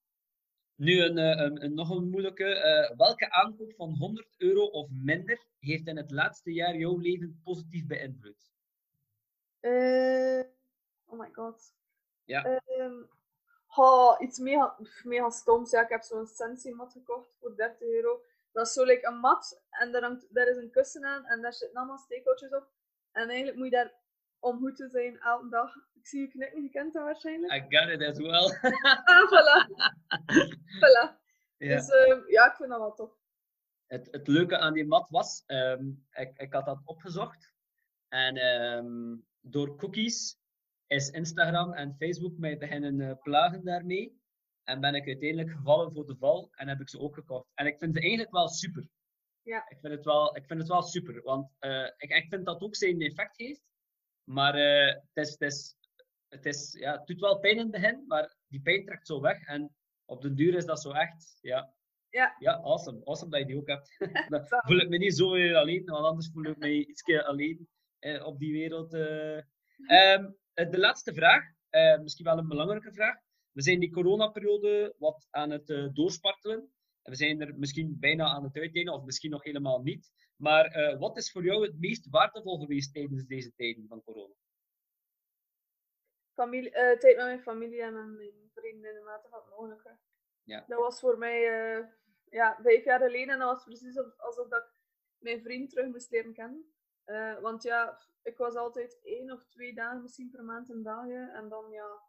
[SPEAKER 1] Nu een, een, een, nog een moeilijke. Uh, welke aankoop van 100 euro of minder heeft in het laatste jaar jouw leven positief beïnvloed?
[SPEAKER 2] Oh my god.
[SPEAKER 1] Ja.
[SPEAKER 2] Um, oh, iets mega, mega stoms. Ja, ik heb zo'n Sensi mat gekocht voor 30 euro. dat is zo like een mat en daar, hangt, daar is een kussen aan en daar zitten allemaal steekhoutjes op. En eigenlijk moet je daar om goed te zijn elke dag. Ik zie je knikken, je kent dat waarschijnlijk.
[SPEAKER 1] I got it as well. *laughs*
[SPEAKER 2] ah, voilà. *laughs* voilà.
[SPEAKER 1] ja.
[SPEAKER 2] Dus ehm, ja, ik vind dat wel tof.
[SPEAKER 1] het, het leuke aan die mat was, ehm, ik, ik had dat opgezocht. En ehm, door cookies is Instagram en Facebook mij beginnen eh, plagen daarmee. En ben ik uiteindelijk gevallen voor de val en heb ik ze ook gekocht. En ik vind ze eigenlijk wel super.
[SPEAKER 2] Ja.
[SPEAKER 1] Ik vind het wel, ik vind het wel super, want eh, ik, ik vind dat ook zijn effect heeft. Maar eh, het, is, het, is, het, is, ja, het doet wel pijn in het begin, maar die pijn trekt zo weg. En op de duur is dat zo echt, ja,
[SPEAKER 2] Ja.
[SPEAKER 1] ja, awesome. Awesome dat je die ook hebt. *laughs* *laughs* Dan voel ik me niet zo weer alleen, want anders voel ik me iets alleen eh, op die wereld. eh. Ehm, eh, de laatste vraag, eh, misschien wel een belangrijke vraag. We zijn die coronaperiode wat aan het eh, doorspartelen. En we zijn er misschien bijna aan het uitdelen, of misschien nog helemaal niet. Maar eh, wat is voor jou het meest waardevol geweest tijdens deze tijden van corona?
[SPEAKER 2] Familie, eh, tijd met mijn familie en met mijn vrienden in de mate van het mogelijke.
[SPEAKER 1] Ja.
[SPEAKER 2] Dat was voor mij eh, ja, vijf jaar geleden en dat was precies of- alsof dat ik mijn vriend terug moest leren kennen. Eh, want ja, ik was altijd één of twee dagen misschien per maand in België en dan ja,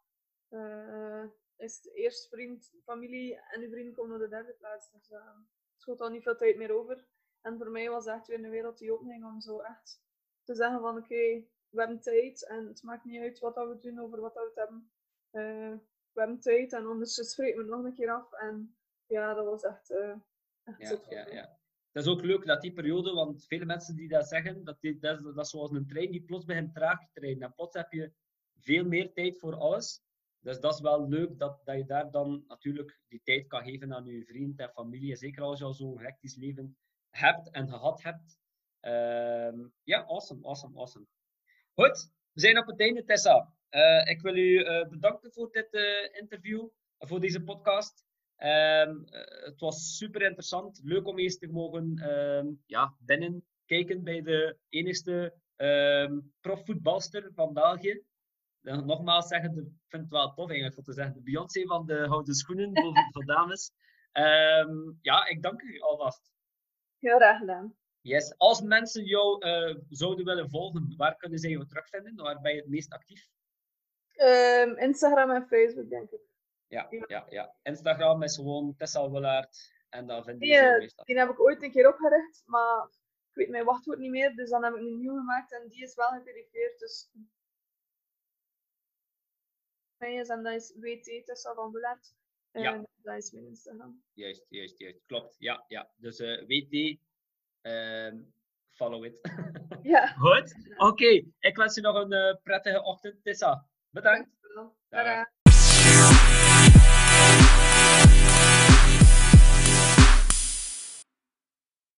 [SPEAKER 2] eh, is het eerst vriend, familie en uw vriend komt op de derde plaats. Dus uh, er schoot al niet veel tijd meer over. En voor mij was echt weer een wereld die openging om zo echt te zeggen van oké, we hebben tijd en het maakt niet uit wat dat we doen over wat dat we het hebben. Eh, we hebben tijd en anders spreken we het nog een keer af. En ja, dat was echt, echt
[SPEAKER 1] Ja, ja. Dat is ook leuk dat die periode, want vele mensen die dat zeggen, dat, dat, is, dat zoals een trein die plots begint traag te rijden. En plots heb je veel meer tijd voor alles. Dus dat is wel leuk dat, dat je daar dan natuurlijk die tijd kan geven aan je vriend en familie. Zeker als je al zo'n hectisch leven hebt en gehad hebt. Ehm, ja, awesome, awesome, awesome. Goed, we zijn op het einde, Tessa. Eh, ik wil u eh, bedanken voor dit eh, interview, voor deze podcast. Ehm, eh, het was super interessant. Leuk om eens te mogen ehm, ja, binnen kijken bij de enigste ehm profvoetbalster van België. Dan nogmaals zeggen, de- ik vind het wel tof eigenlijk om te zeggen, de Beyoncé van de houten schoenen *laughs* voor, voor dames. Ja, ik dank u alvast.
[SPEAKER 2] Heel graag gedaan.
[SPEAKER 1] Yes. Als mensen jou eh, zouden willen volgen, waar kunnen zij jou terugvinden? Waar ben je het meest actief?
[SPEAKER 2] Instagram en Facebook, denk ik.
[SPEAKER 1] Ja,
[SPEAKER 2] Ja.
[SPEAKER 1] ja. Instagram is gewoon Tessa Willaert. En dan
[SPEAKER 2] Die,
[SPEAKER 1] je meestal.
[SPEAKER 2] Die heb ik ooit een keer opgericht, maar ik weet mijn wachtwoord niet meer, dus dan heb ik een nieuw gemaakt en die is wel geverifieerd. Dus is en dat is WT Tessa van Willaert. En
[SPEAKER 1] Ja.
[SPEAKER 2] dat is mijn Instagram.
[SPEAKER 1] Juist, juist, juist. Klopt. Ja, ja. Dus eh WT, ehm, follow it. *laughs*
[SPEAKER 2] Ja.
[SPEAKER 1] Goed. Oké. Ik wens je nog een eh, prettige ochtend, Tessa. Bedankt. Dag.
[SPEAKER 2] Tada.